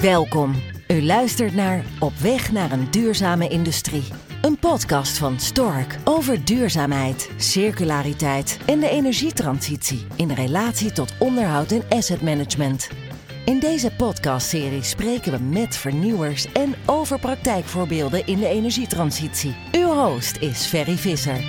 Welkom. U luistert naar Op weg naar een duurzame industrie. Een podcast van Stork over duurzaamheid, circulariteit en de energietransitie in relatie tot onderhoud en asset management. In deze podcastserie spreken we met vernieuwers en over praktijkvoorbeelden in de energietransitie. Uw host is Ferry Visser.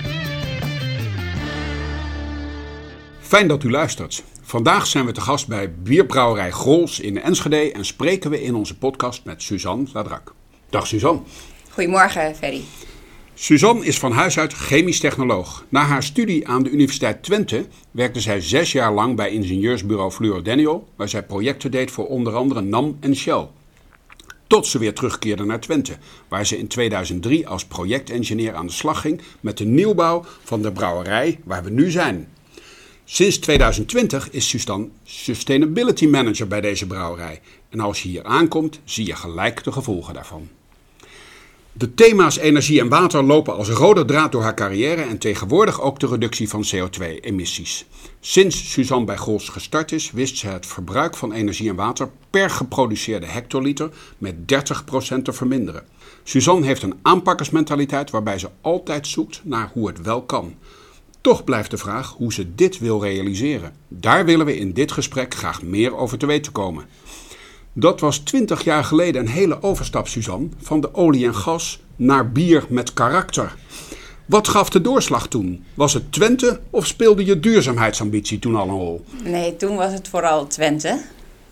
Fijn dat u luistert. Vandaag zijn we te gast bij Bierbrouwerij Grols in Enschede en spreken we in onze podcast met Suzanne Ladrak. Dag Suzanne. Goedemorgen, Ferry. Suzanne is van huis uit chemisch technoloog. Na haar studie aan de Universiteit Twente werkte zij zes jaar lang bij ingenieursbureau Fluor Daniel, waar zij projecten deed voor onder andere NAM en Shell. Tot ze weer terugkeerde naar Twente, waar ze in 2003 als projectengineer aan de slag ging met de nieuwbouw van de brouwerij waar we nu zijn. Sinds 2020 is Suzanne Sustainability Manager bij deze brouwerij. En als je hier aankomt, zie je gelijk de gevolgen daarvan. De thema's energie en water lopen als rode draad door haar carrière en tegenwoordig ook de reductie van CO2-emissies. Sinds Suzanne bij Gols gestart is, wist ze het verbruik van energie en water per geproduceerde hectoliter met 30% te verminderen. Suzanne heeft een aanpakkersmentaliteit waarbij ze altijd zoekt naar hoe het wel kan. Toch blijft de vraag hoe ze dit wil realiseren. Daar willen we in dit gesprek graag meer over te weten komen. Dat was twintig jaar geleden een hele overstap, Suzanne, van de olie en gas naar bier met karakter. Wat gaf de doorslag toen? Was het Twente of speelde je duurzaamheidsambitie toen al een rol? Nee, toen was het vooral Twente.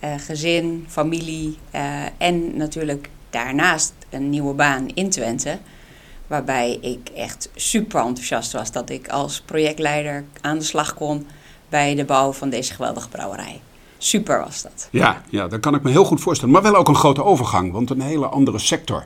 Uh, gezin, familie uh, en natuurlijk daarnaast een nieuwe baan in Twente. Waarbij ik echt super enthousiast was dat ik als projectleider aan de slag kon bij de bouw van deze geweldige brouwerij. Super was dat. Ja, ja, dat kan ik me heel goed voorstellen. Maar wel ook een grote overgang, want een hele andere sector.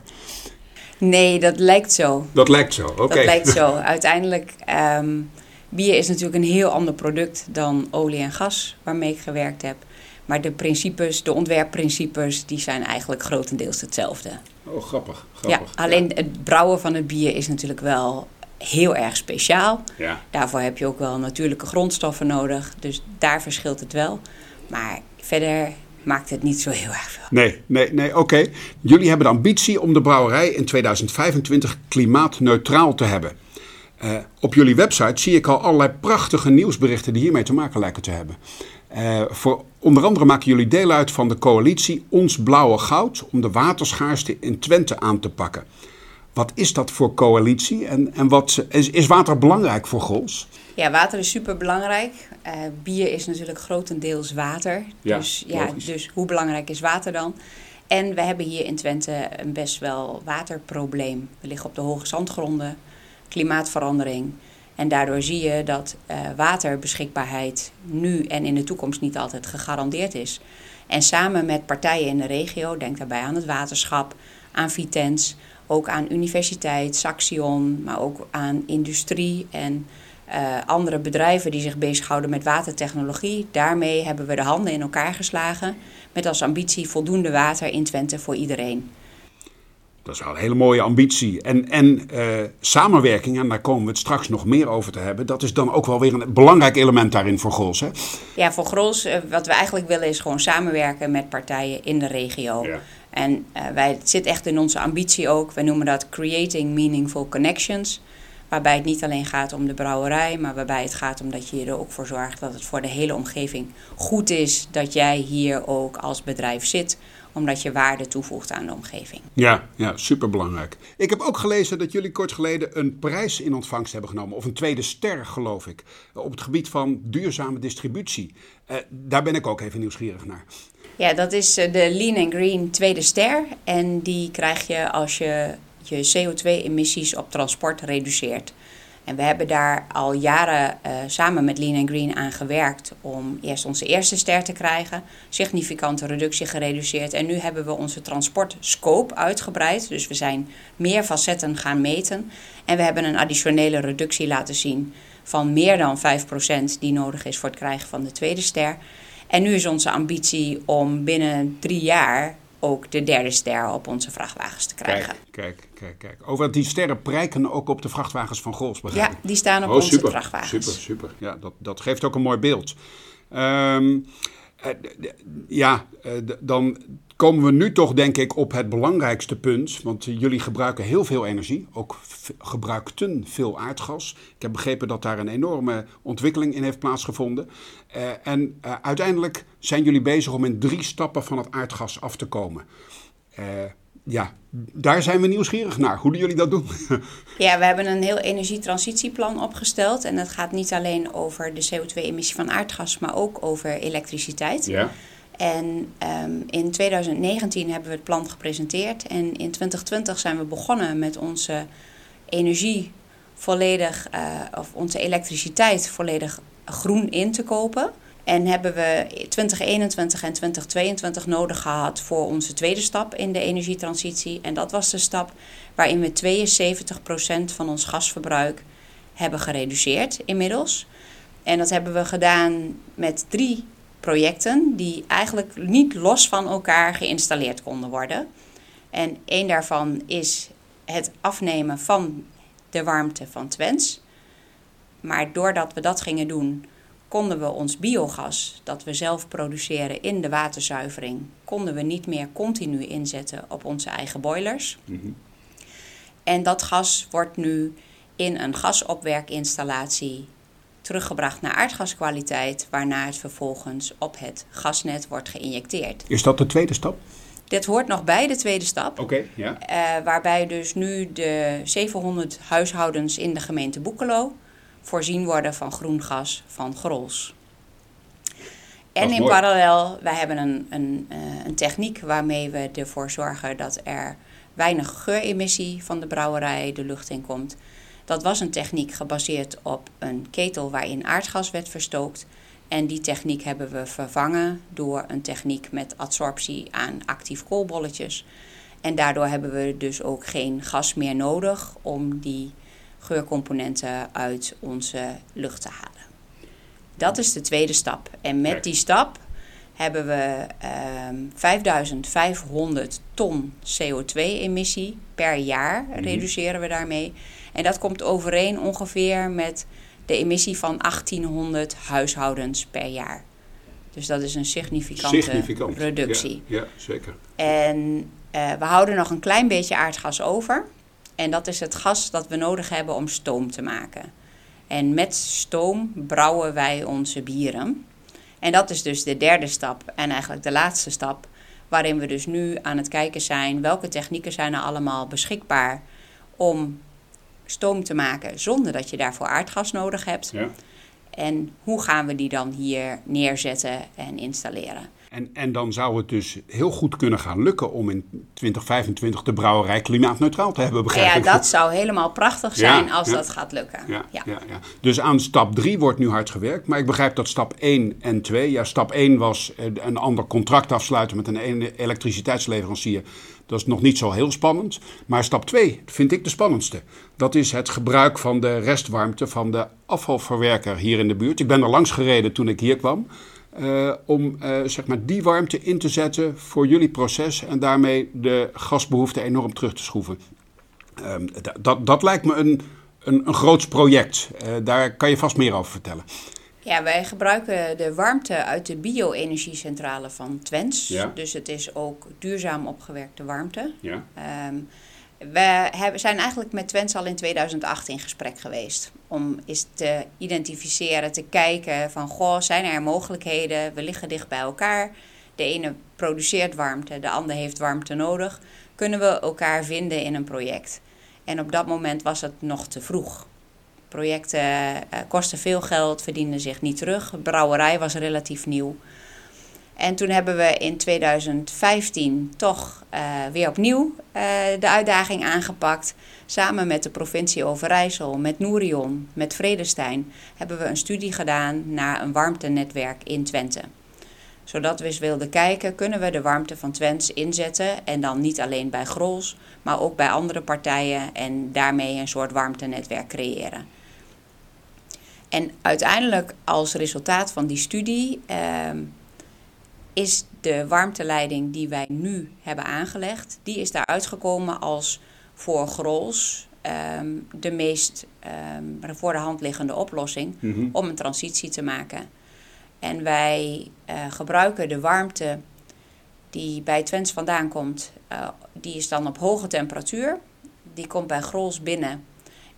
Nee, dat lijkt zo. Dat lijkt zo, oké. Dat lijkt zo. Uiteindelijk, um, bier is natuurlijk een heel ander product dan olie en gas waarmee ik gewerkt heb. Maar de principes, de ontwerpprincipes, die zijn eigenlijk grotendeels hetzelfde. Oh, grappig. grappig. Ja, alleen het brouwen van het bier is natuurlijk wel heel erg speciaal. Ja. Daarvoor heb je ook wel natuurlijke grondstoffen nodig. Dus daar verschilt het wel. Maar verder maakt het niet zo heel erg veel. Nee, nee, nee, oké. Jullie hebben de ambitie om de brouwerij in 2025 klimaatneutraal te hebben. Uh, op jullie website zie ik al allerlei prachtige nieuwsberichten die hiermee te maken lijken te hebben. Uh, voor onder andere maken jullie deel uit van de coalitie Ons Blauwe Goud om de waterschaarste in Twente aan te pakken. Wat is dat voor coalitie en, en wat, is, is water belangrijk voor Gols? Ja, water is super belangrijk. Uh, bier is natuurlijk grotendeels water. Ja, dus, ja, logisch. dus hoe belangrijk is water dan? En we hebben hier in Twente een best wel waterprobleem. We liggen op de hoge zandgronden, klimaatverandering. En daardoor zie je dat uh, waterbeschikbaarheid nu en in de toekomst niet altijd gegarandeerd is. En samen met partijen in de regio, denk daarbij aan het waterschap, aan Vitens, ook aan universiteit, Saxion, maar ook aan industrie en uh, andere bedrijven die zich bezighouden met watertechnologie. Daarmee hebben we de handen in elkaar geslagen met als ambitie voldoende water in Twente voor iedereen. Dat is wel een hele mooie ambitie. En, en uh, samenwerking, en daar komen we het straks nog meer over te hebben, dat is dan ook wel weer een belangrijk element daarin voor Grols. Hè? Ja, voor Grols, uh, wat we eigenlijk willen is gewoon samenwerken met partijen in de regio. Ja. En uh, wij, het zit echt in onze ambitie ook. Wij noemen dat Creating Meaningful Connections. Waarbij het niet alleen gaat om de brouwerij, maar waarbij het gaat om dat je er ook voor zorgt dat het voor de hele omgeving goed is dat jij hier ook als bedrijf zit omdat je waarde toevoegt aan de omgeving. Ja, ja, superbelangrijk. Ik heb ook gelezen dat jullie kort geleden een prijs in ontvangst hebben genomen, of een tweede ster geloof ik, op het gebied van duurzame distributie. Uh, daar ben ik ook even nieuwsgierig naar. Ja, dat is de Lean and Green tweede ster en die krijg je als je je CO2-emissies op transport reduceert. En we hebben daar al jaren uh, samen met Lean Green aan gewerkt om eerst onze eerste ster te krijgen. Significante reductie gereduceerd. En nu hebben we onze transportscope uitgebreid. Dus we zijn meer facetten gaan meten. En we hebben een additionele reductie laten zien van meer dan 5% die nodig is voor het krijgen van de tweede ster. En nu is onze ambitie om binnen drie jaar ook de derde ster op onze vrachtwagens te krijgen. Kijk, kijk, kijk. kijk. Over die sterren prijken ook op de vrachtwagens van Gols, begrijp Ja, die staan op oh, onze super, vrachtwagens. Super, super. Ja, dat, dat geeft ook een mooi beeld. Um, uh, ja, uh, dan komen we nu toch denk ik op het belangrijkste punt. Want jullie gebruiken heel veel energie, ook gebruikten veel aardgas. Ik heb begrepen dat daar een enorme ontwikkeling in heeft plaatsgevonden. Uh, en uiteindelijk zijn jullie bezig om in drie stappen van het aardgas af te komen. Uh, ja, daar zijn we nieuwsgierig naar. Hoe doen jullie dat doen? Ja, we hebben een heel energietransitieplan opgesteld. En dat gaat niet alleen over de CO2-emissie van aardgas, maar ook over elektriciteit. Ja. En um, in 2019 hebben we het plan gepresenteerd. En in 2020 zijn we begonnen met onze energie volledig, uh, of onze elektriciteit volledig groen in te kopen. En hebben we 2021 en 2022 nodig gehad voor onze tweede stap in de energietransitie. En dat was de stap waarin we 72% van ons gasverbruik hebben gereduceerd inmiddels. En dat hebben we gedaan met drie projecten die eigenlijk niet los van elkaar geïnstalleerd konden worden. En één daarvan is het afnemen van de warmte van Twents. Maar doordat we dat gingen doen, konden we ons biogas dat we zelf produceren in de waterzuivering, konden we niet meer continu inzetten op onze eigen boilers. Mhm. En dat gas wordt nu in een gasopwerkinstallatie teruggebracht naar aardgaskwaliteit, waarna het vervolgens op het gasnet wordt geïnjecteerd. Is dat de tweede stap? Dit hoort nog bij de tweede stap. Oké, ja. Uh, waarbij dus nu de 700 huishoudens in de gemeente Boekelo voorzien worden van groen gas van Grols. En in parallel, wij hebben een, een, uh, een techniek waarmee we ervoor zorgen dat er weinig geuremissie van de brouwerij de lucht in komt. Dat was een techniek gebaseerd op een ketel waarin aardgas werd verstookt. En die techniek hebben we vervangen door een techniek met adsorptie aan actief koolbolletjes. En daardoor hebben we dus ook geen gas meer nodig om die geurcomponenten uit onze lucht te halen. Dat is de tweede stap. En met die stap hebben we um, ehm, 5500 ton CO2-emissie per jaar, mhm. reduceren we daarmee. En dat komt overeen ongeveer met de emissie van 1800 huishoudens per jaar. Dus dat is een significante Significant. reductie. Ja, ja zeker. En uh, we houden nog een klein beetje aardgas over. En dat is het gas dat we nodig hebben om stoom te maken. En met stoom brouwen wij onze bieren. En dat is dus de derde stap en eigenlijk de laatste stap, waarin we dus nu aan het kijken zijn welke technieken zijn er allemaal beschikbaar om stoom te maken zonder dat je daarvoor aardgas nodig hebt. Ja. En hoe gaan we die dan hier neerzetten en installeren? En, en dan zou het dus heel goed kunnen gaan lukken om in 2025 de brouwerij klimaatneutraal te hebben, begrijp ja, dat zou helemaal prachtig zijn als dat gaat lukken. Ja, ja. Ja, Dus aan stap 3 wordt nu hard gewerkt. Maar ik begrijp dat stap 1 en 2, ja, stap 1 was eh, een ander contract afsluiten met een elektriciteitsleverancier. Dat is nog niet zo heel spannend. Maar stap 2 vind ik de spannendste. Dat is het gebruik van de restwarmte van de afvalverwerker hier in de buurt. Ik ben er langs gereden toen ik hier kwam. Uh, om uh, zeg maar die warmte in te zetten voor jullie proces en daarmee de gasbehoefte enorm terug te schroeven. Uh, dat, dat lijkt me een, een, een groots project. Eh, daar kan je vast meer over vertellen. Ja, wij gebruiken de warmte uit de bio-energiecentrale van Twents. Ja. Dus het is ook duurzaam opgewerkte warmte. Ja. Um, we hebben, zijn eigenlijk met Twents al in 2008 in gesprek geweest. Om eens te identificeren, te kijken van... goh, zijn er mogelijkheden? We liggen dicht bij elkaar. De ene produceert warmte, de ander heeft warmte nodig. Kunnen we elkaar vinden in een project? En op dat moment was het nog te vroeg. Projecten uh, kosten veel geld, verdienden zich niet terug. Brouwerij was relatief nieuw. En toen hebben we in 2015 toch uh, weer opnieuw uh, de uitdaging aangepakt. Samen met de provincie Overijssel, met Nourion, met Vredestein... hebben we een studie gedaan naar een warmtenetwerk in Twente. Zodat we eens wilden kijken, kunnen we de warmte van Twents inzetten... en dan niet alleen bij Grols, maar ook bij andere partijen... en daarmee een soort warmtenetwerk creëren. En uiteindelijk als resultaat van die studie... Uh, is de warmteleiding die wij nu hebben aangelegd, die is daar uitgekomen als voor Grols um, de meest um, voor de hand liggende oplossing mhm. om een transitie te maken. En wij uh, gebruiken de warmte die bij Twents vandaan komt, uh, die is dan op hoge temperatuur. Die komt bij Grols binnen.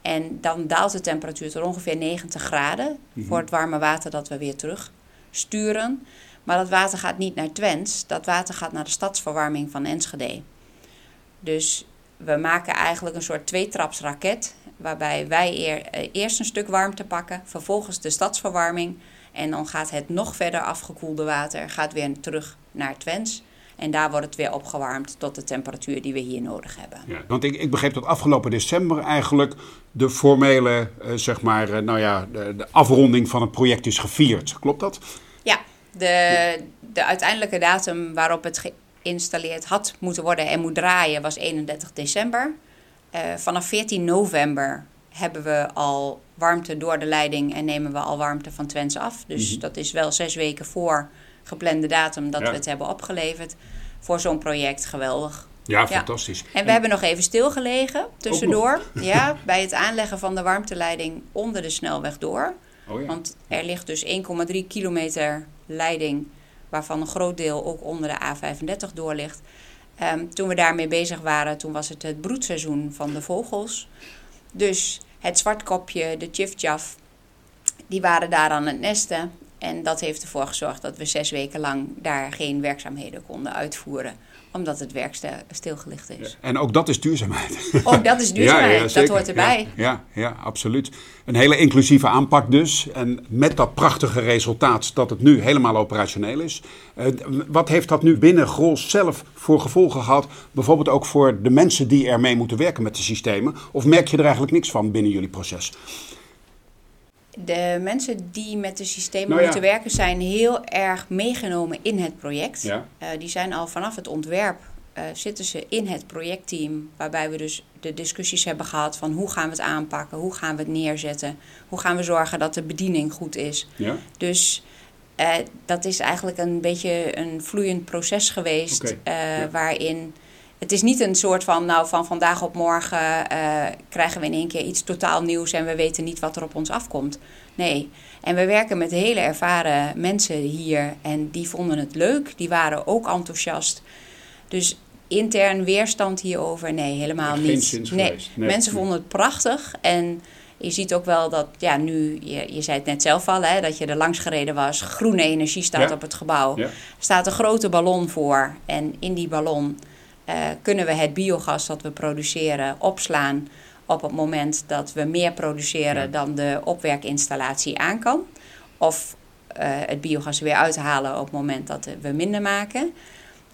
En dan daalt de temperatuur tot ongeveer 90 graden Mhm. voor het warme water dat we weer terug sturen. Maar dat water gaat niet naar Twents, dat water gaat naar de stadsverwarming van Enschede. Dus we maken eigenlijk een soort tweetrapsraket, waarbij wij eh, eerst een stuk warmte pakken, vervolgens de stadsverwarming. En dan gaat het nog verder afgekoelde water gaat weer terug naar Twents. En daar wordt het weer opgewarmd tot de temperatuur die we hier nodig hebben. Ja, want ik, ik begreep dat afgelopen december eigenlijk de formele, eh, zeg maar, eh, nou ja, de afronding van het project is gevierd. Klopt dat? De, de uiteindelijke datum waarop het geïnstalleerd had moeten worden en moet draaien was 31 december. Eh, vanaf 14 november hebben we al warmte door de leiding en nemen we al warmte van Twents af. Dus Mhm. dat is wel zes weken voor geplande datum dat Ja. we het hebben opgeleverd. Voor zo'n project geweldig. Ja, fantastisch. En we hebben nog even stilgelegen tussendoor. Ja, bij het aanleggen van de warmteleiding onder de snelweg door. Oh. Want er ligt dus 1,3 kilometer leiding, waarvan een groot deel ook onder de A35 door ligt. Ehm, toen we daarmee bezig waren, toen was het het broedseizoen van de vogels. Dus het zwartkopje, de tjifjaf, die waren daar aan het nesten. En dat heeft ervoor gezorgd dat we zes weken lang daar geen werkzaamheden konden uitvoeren. Omdat het werk stil- stilgelicht is. En ook dat is duurzaamheid. Ook dat is duurzaamheid, dat hoort erbij. Ja, ja, ja, absoluut. Een hele inclusieve aanpak dus. En met dat prachtige resultaat dat het nu helemaal operationeel is. Eh, wat heeft dat nu binnen Grols zelf voor gevolgen gehad? Bijvoorbeeld ook voor de mensen die ermee moeten werken met de systemen. Of merk je er eigenlijk niks van binnen jullie proces? De mensen die met de systemen Nou ja. moeten werken zijn heel erg meegenomen in het project. Ja. Eh, die zijn al vanaf het ontwerp eh, zitten ze in het projectteam, waarbij we dus de discussies hebben gehad van hoe gaan we het aanpakken, hoe gaan we het neerzetten, hoe gaan we zorgen dat de bediening goed is. Ja? Dus eh, dat is eigenlijk een beetje een vloeiend proces geweest. Waarin het is niet een soort van, nou van vandaag op morgen eh, krijgen we in één keer iets totaal nieuws en we weten niet wat er op ons afkomt. Nee. En we werken met hele ervaren mensen hier en die vonden het leuk. Die waren ook enthousiast. Dus intern weerstand hierover, nee, helemaal niet. nee. Mensen vonden het prachtig en je ziet ook wel dat, ja, nu, je, je zei het net zelf al, hè, dat je er langs gereden was. Groene energie staat Ja. op het gebouw. Ja. Er staat een grote ballon voor. En in die ballon kunnen we het biogas dat we produceren opslaan op het moment dat we meer produceren Ja. dan de opwerkinstallatie aan kan. Of eh, het biogas weer uithalen op het moment dat we minder maken.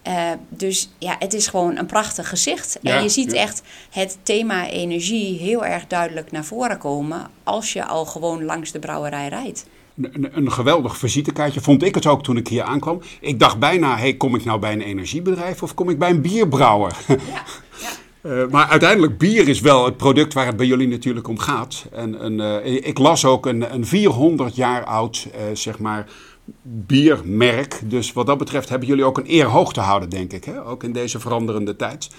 Eh, dus ja, het is gewoon een prachtig gezicht. Ja, en je ziet ja. echt het thema energie heel erg duidelijk naar voren komen als je al gewoon langs de brouwerij rijdt. Een, een geweldig visitekaartje vond ik het ook toen ik hier aankwam. Ik dacht bijna, hey, kom ik nou bij een energiebedrijf of kom ik bij een bierbrouwer? Ja, ja. Eh, maar uiteindelijk, bier is wel het product waar het bij jullie natuurlijk om gaat. En, een, eh, ik las ook een, een 400 jaar oud, eh, zeg maar, biermerk. Dus wat dat betreft hebben jullie ook een eer hoog te houden, denk ik. Hè? Ook in deze veranderende tijd.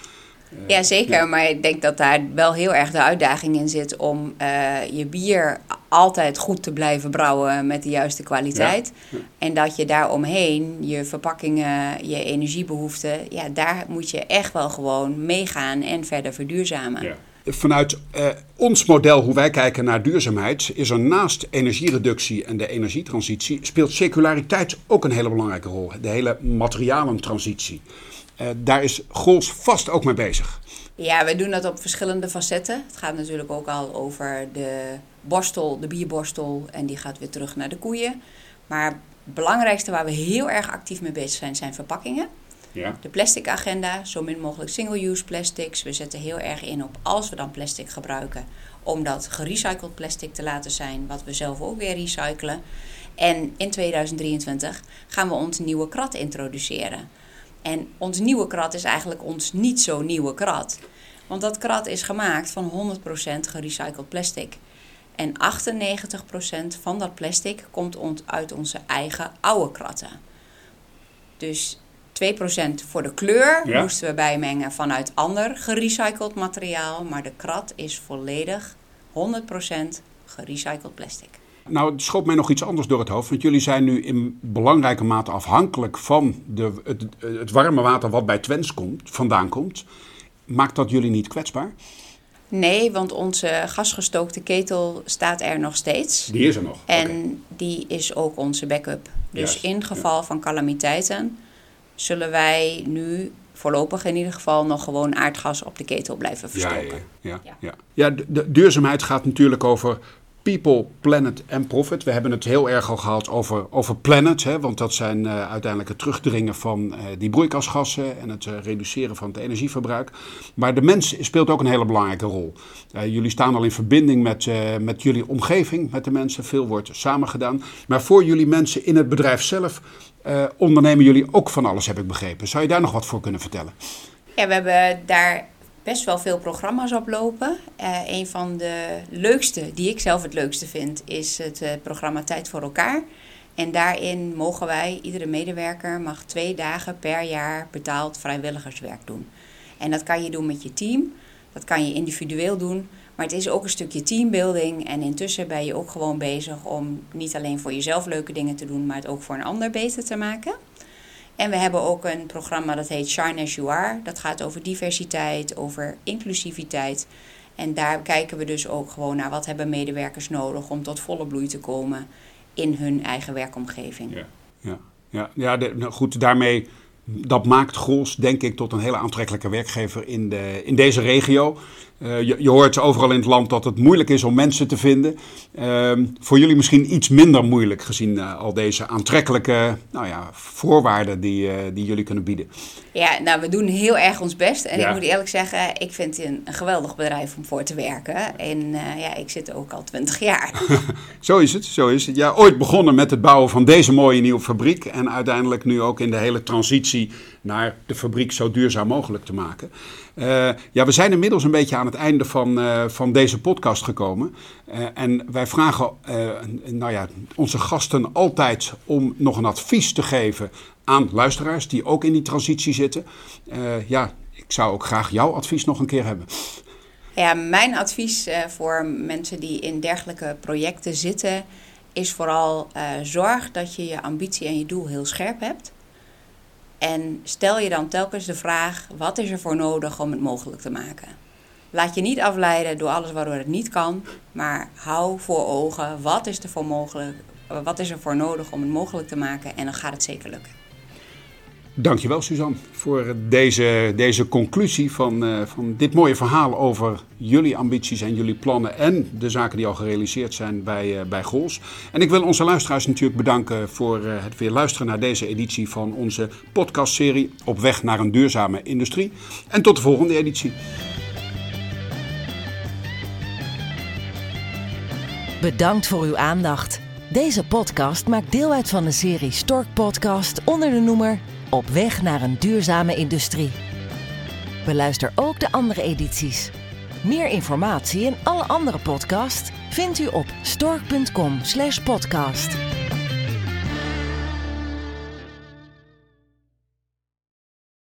Ja, zeker. Maar ik denk dat daar wel heel erg de uitdaging in zit om eh, je bier altijd goed te blijven brouwen met de juiste kwaliteit. Ja, En dat je daaromheen je verpakkingen, je energiebehoeften, ja, daar moet je echt wel gewoon meegaan en verder verduurzamen. Vanuit eh, ons model, hoe wij kijken naar duurzaamheid, is er naast energiereductie en de energietransitie, speelt circulariteit ook een hele belangrijke rol. De hele materialentransitie. Eh, daar is Gols vast ook mee bezig. Ja, we doen dat op verschillende facetten. Het gaat natuurlijk ook al over de borstel, de bierborstel. En die gaat weer terug naar de koeien. Maar het belangrijkste waar we heel erg actief mee bezig zijn, zijn verpakkingen. Ja. De plastic agenda, zo min mogelijk single-use plastics. We zetten heel erg in op als we dan plastic gebruiken, om dat gerecycled plastic te laten zijn, wat we zelf ook weer recyclen. En in 2023 gaan we ons nieuwe krat introduceren. En ons nieuwe krat is eigenlijk ons niet zo nieuwe krat. Want dat krat is gemaakt van 100% gerecycled plastic. En 98% van dat plastic komt ont- uit onze eigen oude kratten. Dus 2% voor de kleur Ja. moesten we bijmengen vanuit ander gerecycled materiaal. Maar de krat is volledig 100% gerecycled plastic. Nou, het schoot mij nog iets anders door het hoofd. Want jullie zijn nu in belangrijke mate afhankelijk van de, het, het warme water wat bij Twens komt, vandaan komt. Maakt dat jullie niet kwetsbaar? Nee, want onze gasgestookte ketel staat er nog steeds. Die is er nog. En die is ook onze backup. Dus in geval van calamiteiten zullen wij nu voorlopig in ieder geval nog gewoon aardgas op de ketel blijven verstoken. Ja, ja, ja. ja. de duurzaamheid gaat natuurlijk over People, Planet en Profit. We hebben het heel erg al gehad over, over planet, hè, want dat zijn uh, uiteindelijk het terugdringen van uh, die broeikasgassen en het uh, reduceren van het energieverbruik. Maar de mens speelt ook een hele belangrijke rol. jullie staan al in verbinding met, met jullie omgeving, met de mensen. Veel wordt samen gedaan. Maar voor jullie mensen in het bedrijf zelf ondernemen jullie ook van alles, heb ik begrepen. Zou je daar nog wat voor kunnen vertellen? Ja, we hebben daar best wel veel programma's oplopen. Uh, een van de leukste, die ik zelf het leukste vind, is het uh, programma Tijd voor elkaar. En daarin mogen wij, iedere medewerker mag twee dagen per jaar betaald vrijwilligerswerk doen. En dat kan je doen met je team, dat kan je individueel doen, maar het is ook een stukje teambuilding. En intussen ben je ook gewoon bezig om niet alleen voor jezelf leuke dingen te doen, maar het ook voor een ander beter te maken. En we hebben ook een programma dat heet Shine as You Are. Dat gaat over diversiteit, over inclusiviteit. En daar kijken we dus ook gewoon naar wat hebben medewerkers nodig om tot volle bloei te komen in hun eigen werkomgeving. Ja, ja, ja. ja nou goed, daarmee dat maakt Gols, denk ik, tot een hele aantrekkelijke werkgever in, de, in deze regio. Uh, je, je, hoort overal in het land dat het moeilijk is om mensen te vinden. Uh, voor jullie misschien iets minder moeilijk gezien uh, al deze aantrekkelijke nou ja, voorwaarden die, uh, die jullie kunnen bieden. Ja, nou we doen heel erg ons best. En ja. ik moet eerlijk zeggen, ik vind het een, een, geweldig bedrijf om voor te werken. En ja, ik zit ook al twintig jaar. zo is het, zo is het. Ja, ooit begonnen met het bouwen van deze mooie nieuwe fabriek. En uiteindelijk nu ook in de hele transitie naar de fabriek zo duurzaam mogelijk te maken. Uh, ja, we zijn inmiddels een beetje aan het einde van, uh, van deze podcast gekomen. Uh, en wij vragen nou ja, onze gasten altijd om nog een advies te geven aan luisteraars die ook in die transitie zitten. ja, ik zou ook graag jouw advies nog een keer hebben. Ja, mijn advies voor mensen die in dergelijke projecten zitten is vooral zorg dat je je ambitie en je doel heel scherp hebt. En stel je dan telkens de vraag: wat is er voor nodig om het mogelijk te maken? Laat je niet afleiden door alles waardoor het niet kan, maar hou voor ogen wat is er voor mogelijk, wat is er voor nodig om het mogelijk te maken en dan gaat het zeker lukken. Dankjewel Suzanne voor deze, deze conclusie van, uh, van dit mooie verhaal over jullie ambities en jullie plannen en de zaken die al gerealiseerd zijn bij, uh, bij Gols. En ik wil onze luisteraars natuurlijk bedanken voor uh, het weer luisteren naar deze editie van onze podcastserie Op weg naar een duurzame industrie. En tot de volgende editie. Bedankt voor uw aandacht. Deze podcast maakt deel uit van de serie Stork Podcast onder de noemer op weg naar een duurzame industrie. Beluister ook de andere edities. Meer informatie en alle andere podcasts vindt u op stork.com/podcast.